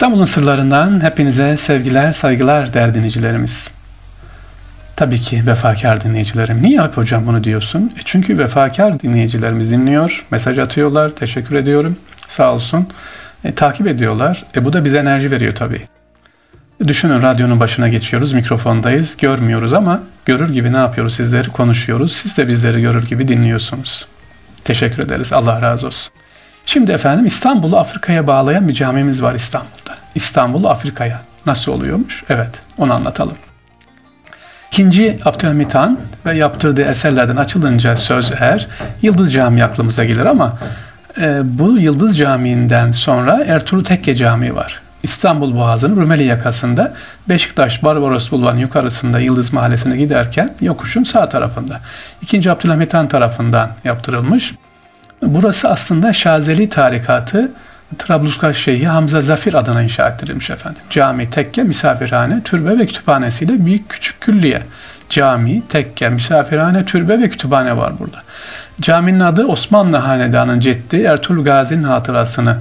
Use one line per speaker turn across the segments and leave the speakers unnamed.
İstanbul'un sırlarından hepinize sevgiler, saygılar değerli dinleyicilerimiz. Tabii ki vefakar dinleyicilerim. Niye hep hocam bunu diyorsun? E çünkü vefakar dinleyicilerimiz dinliyor, mesaj atıyorlar, teşekkür ediyorum. Sağ olsun. E, takip ediyorlar. E bu da bize enerji veriyor tabii. Düşünün radyonun başına geçiyoruz, mikrofondayız, görmüyoruz ama görür gibi ne yapıyoruz sizleri konuşuyoruz. Siz de bizleri görür gibi dinliyorsunuz. Teşekkür ederiz. Allah razı olsun. Şimdi efendim İstanbul'u Afrika'ya bağlayan bir camimiz var İstanbul'da. İstanbul'u Afrika'ya. Nasıl oluyormuş? Evet, onu anlatalım. İkinci Abdülhamit Han ve yaptırdığı eserlerden açılınca söz eğer Yıldız Camii aklımıza gelir ama e, bu Yıldız Camii'nden sonra Ertuğrul Tekke Camii var. İstanbul Boğazı'nın Rumeli yakasında Beşiktaş Barbaros Bulvarı'nın yukarısında Yıldız Mahallesi'ne giderken yokuşun sağ tarafında. İkinci Abdülhamit Han tarafından yaptırılmış. Burası aslında Şazeli tarikatı Trablusgarp Şeyhi Hamza Zafir adına inşa ettirilmiş efendim. Cami, tekke, misafirhane, türbe ve kütüphanesiyle büyük küçük külliye. Cami, tekke, misafirhane, türbe ve kütüphane var burada. Caminin adı Osmanlı Hanedanı'nın ceddi Ertuğrul Gazi'nin hatırasını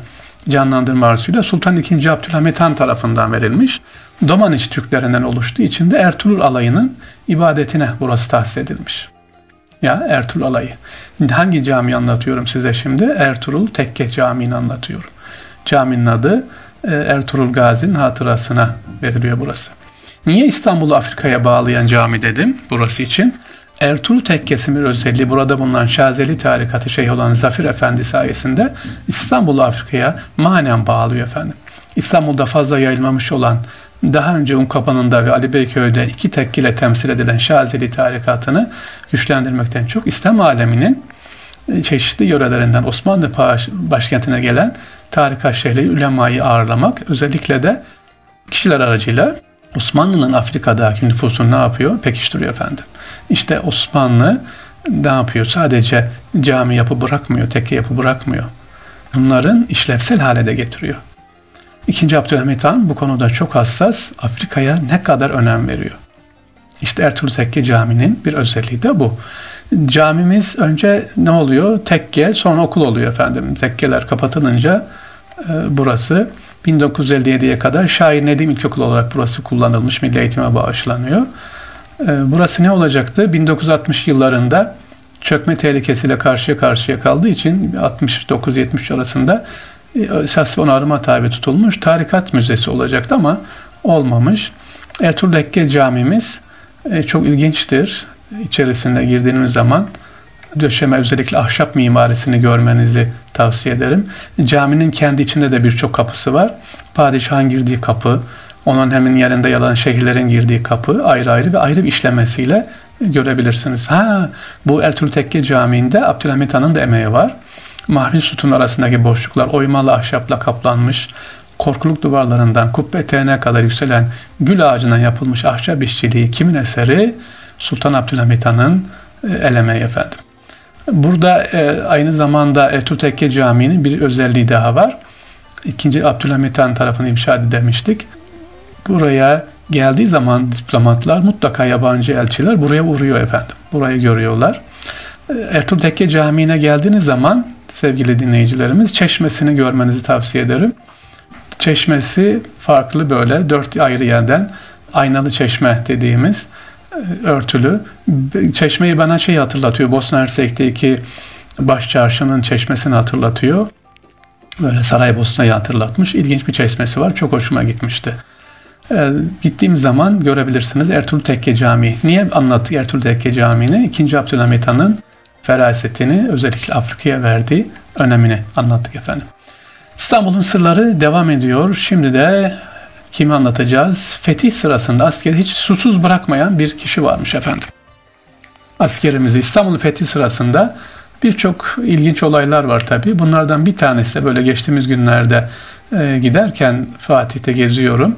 canlandırma arzusuyla Sultan II. Abdülhamit Han tarafından verilmiş. Domaniç Türklerinden oluştuğu için de Ertuğrul alayının ibadetine burası tahsis edilmiş. Ya Ertuğrul alayı. Hangi cami anlatıyorum size şimdi? Ertuğrul Tekke Camii'ni anlatıyorum. Caminin adı e, Ertuğrul Gazi'nin hatırasına veriliyor burası. Niye İstanbul'u Afrika'ya bağlayan cami dedim burası için? Ertuğrul Tekkesi'nin özelliği burada bulunan Şazeli tarikatı şey olan Zafir Efendi sayesinde İstanbul'u Afrika'ya manen bağlıyor efendim. İstanbul'da fazla yayılmamış olan daha önce Unkapanı'nda ve Ali Beyköy'de iki tekkile temsil edilen Şazeli tarikatını güçlendirmekten çok İslam aleminin e, çeşitli yörelerinden Osmanlı başkentine gelen tarikat şeyhleri ulemayı ağırlamak özellikle de kişiler aracıyla Osmanlı'nın Afrika'daki nüfusunu ne yapıyor? Pekiştiriyor efendim. İşte Osmanlı ne yapıyor? Sadece cami yapı bırakmıyor, tekke yapı bırakmıyor. Bunların işlevsel hale de getiriyor. İkinci Abdülhamit Han bu konuda çok hassas, Afrika'ya ne kadar önem veriyor. İşte Ertuğrul Tekke Camii'nin bir özelliği de bu. Camimiz önce ne oluyor? Tekke, sonra okul oluyor efendim. Tekkeler kapatılınca burası 1957'ye kadar Şair Nedim İlkokulu olarak burası kullanılmış, milli eğitime bağışlanıyor. E, burası ne olacaktı? 1960 yıllarında çökme tehlikesiyle karşıya karşıya kaldığı için 69-70 arasında e, esas onarıma tabi tutulmuş tarikat müzesi olacaktı ama olmamış. Ertuğrul Dekke camimiz e, çok ilginçtir. İçerisine girdiğiniz zaman döşeme özellikle ahşap mimarisini görmenizi tavsiye ederim. Caminin kendi içinde de birçok kapısı var. Padişahın girdiği kapı, onun hemen yanında yalan şehirlerin girdiği kapı ayrı ayrı ve ayrı bir işlemesiyle görebilirsiniz. Ha, bu Ertuğrul Tekke Camii'nde Abdülhamit Han'ın da emeği var. Mahvil sütun arasındaki boşluklar oymalı ahşapla kaplanmış, korkuluk duvarlarından kubbe eteğine kadar yükselen gül ağacından yapılmış ahşap işçiliği kimin eseri? Sultan Abdülhamit Han'ın e, el emeği efendim. Burada e, aynı zamanda Ertuğrul Camii'nin bir özelliği daha var. İkinci Abdülhamit Han tarafını inşa demiştik. Buraya geldiği zaman diplomatlar mutlaka yabancı elçiler buraya uğruyor efendim. Burayı görüyorlar. E, Ertuğrul Tekke Camii'ne geldiğiniz zaman sevgili dinleyicilerimiz çeşmesini görmenizi tavsiye ederim. Çeşmesi farklı böyle dört ayrı yerden aynalı çeşme dediğimiz e, örtülü. Çeşmeyi bana şey hatırlatıyor. Bosna Hersek'teki baş çarşının çeşmesini hatırlatıyor. Böyle Saraybosna'yı hatırlatmış. İlginç bir çeşmesi var. Çok hoşuma gitmişti. Ee, gittiğim zaman görebilirsiniz Ertuğrul Tekke Camii. Niye anlattık Ertuğrul Tekke Camii'ni? İkinci Abdülhamit Han'ın ferasetini özellikle Afrika'ya verdiği önemini anlattık efendim. İstanbul'un sırları devam ediyor. Şimdi de kimi anlatacağız? Fetih sırasında askeri hiç susuz bırakmayan bir kişi varmış efendim. Askerimizi İstanbul'un fethi sırasında birçok ilginç olaylar var tabii. Bunlardan bir tanesi de böyle geçtiğimiz günlerde e, giderken Fatih'te geziyorum.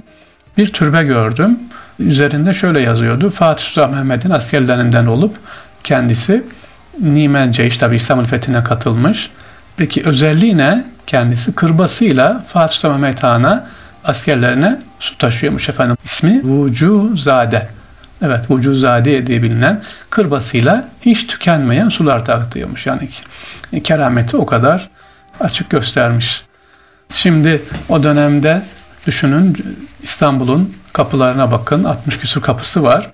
Bir türbe gördüm. Üzerinde şöyle yazıyordu. Fatih Sultan Mehmet'in askerlerinden olup kendisi Nimen Ceyş tabi İstanbul fethine katılmış. Peki özelliği ne? Kendisi kırbasıyla Fatih Sultan Mehmet Han'a askerlerine su taşıyormuş efendim. İsmi Vucuzade. Evet Vucuzade diye bilinen kırbasıyla hiç tükenmeyen sular taktıyormuş. Yani kerameti o kadar açık göstermiş. Şimdi o dönemde Düşünün İstanbul'un kapılarına bakın. 60 küsur kapısı var.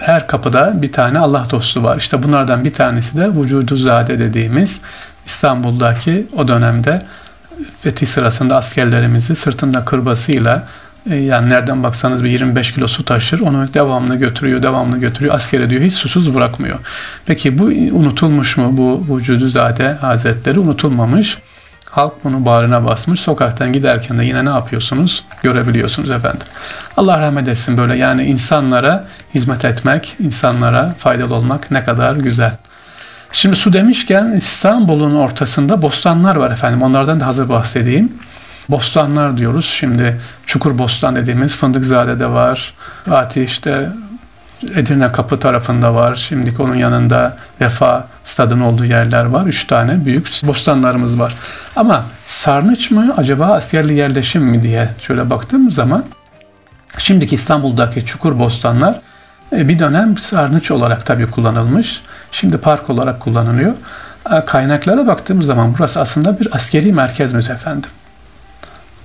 Her kapıda bir tane Allah dostu var. İşte bunlardan bir tanesi de Vücuduzade dediğimiz İstanbul'daki o dönemde fethi sırasında askerlerimizi sırtında kırbasıyla e, yani nereden baksanız bir 25 kilo su taşır. Onu devamlı götürüyor, devamlı götürüyor. Askere diyor hiç susuz bırakmıyor. Peki bu unutulmuş mu? Bu Vücuduzade Hazretleri unutulmamış. Halk bunu bağrına basmış. Sokaktan giderken de yine ne yapıyorsunuz? Görebiliyorsunuz efendim. Allah rahmet etsin böyle yani insanlara hizmet etmek, insanlara faydalı olmak ne kadar güzel. Şimdi su demişken İstanbul'un ortasında bostanlar var efendim. Onlardan da hazır bahsedeyim. Bostanlar diyoruz. Şimdi Çukur Bostan dediğimiz Fındıkzade'de var. Fatih işte Edirne Kapı tarafında var. Şimdiki onun yanında Vefa stadın olduğu yerler var. Üç tane büyük bostanlarımız var. Ama sarnıç mı acaba askerli yerleşim mi diye şöyle baktığım zaman şimdiki İstanbul'daki çukur bostanlar e, bir dönem sarnıç olarak tabii kullanılmış. Şimdi park olarak kullanılıyor. E, kaynaklara baktığımız zaman burası aslında bir askeri merkezmiş efendim.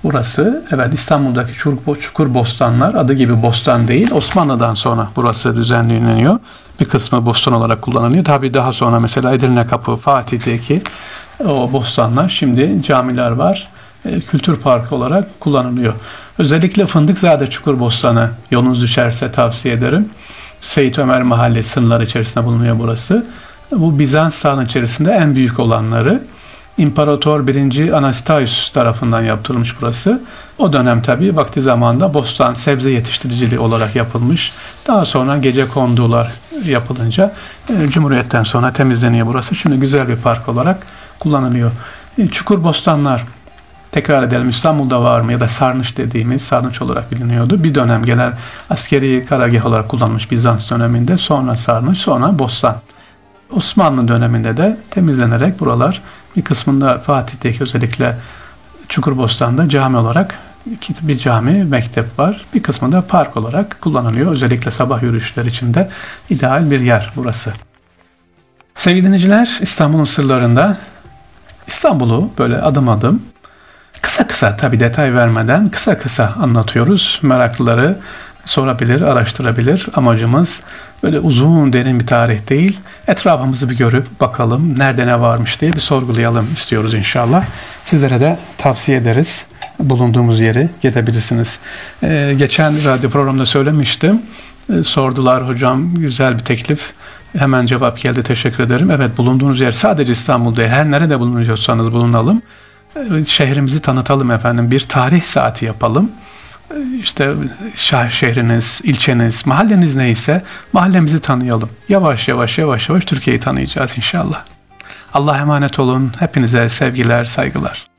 Burası evet İstanbul'daki Çukur, Çukur Bostanlar adı gibi bostan değil. Osmanlı'dan sonra burası düzenleniyor. Bir kısmı bostan olarak kullanılıyor. Tabi daha sonra mesela Edirne Kapı, Fatih'teki o bostanlar şimdi camiler var. E, kültür parkı olarak kullanılıyor. Özellikle Fındıkzade Çukur Bostanı yolunuz düşerse tavsiye ederim. Seyit Ömer Mahalle sınırları içerisinde bulunuyor burası. Bu Bizans sahanın içerisinde en büyük olanları. İmparator 1. Anastasius tarafından yaptırılmış burası. O dönem tabi vakti zamanında bostan sebze yetiştiriciliği olarak yapılmış. Daha sonra gece kondular yapılınca e, Cumhuriyet'ten sonra temizleniyor burası. Şimdi güzel bir park olarak kullanılıyor. E, Çukur bostanlar tekrar edelim İstanbul'da var mı ya da sarnıç dediğimiz sarnıç olarak biliniyordu. Bir dönem genel askeri karargah olarak kullanılmış Bizans döneminde sonra sarnıç sonra bostan. Osmanlı döneminde de temizlenerek buralar bir kısmında Fatih'teki özellikle Çukurbostan'da cami olarak bir cami, mektep var. Bir kısmında park olarak kullanılıyor. Özellikle sabah yürüyüşler için de ideal bir yer burası. Sevgili dinleyiciler, İstanbul'un sırlarında İstanbul'u böyle adım adım kısa kısa tabi detay vermeden kısa kısa anlatıyoruz. Meraklıları sorabilir, araştırabilir. Amacımız böyle uzun derin bir tarih değil. Etrafımızı bir görüp bakalım nerede ne varmış diye bir sorgulayalım istiyoruz inşallah. Sizlere de tavsiye ederiz. Bulunduğumuz yeri gelebilirsiniz. Ee, geçen radyo programda söylemiştim. Ee, sordular hocam güzel bir teklif. Hemen cevap geldi teşekkür ederim. Evet bulunduğunuz yer sadece İstanbul'da her nerede bulunuyorsanız bulunalım. Şehrimizi tanıtalım efendim. Bir tarih saati yapalım işte şehriniz, ilçeniz, mahalleniz neyse mahallemizi tanıyalım. Yavaş yavaş yavaş yavaş Türkiye'yi tanıyacağız inşallah. Allah emanet olun. Hepinize sevgiler, saygılar.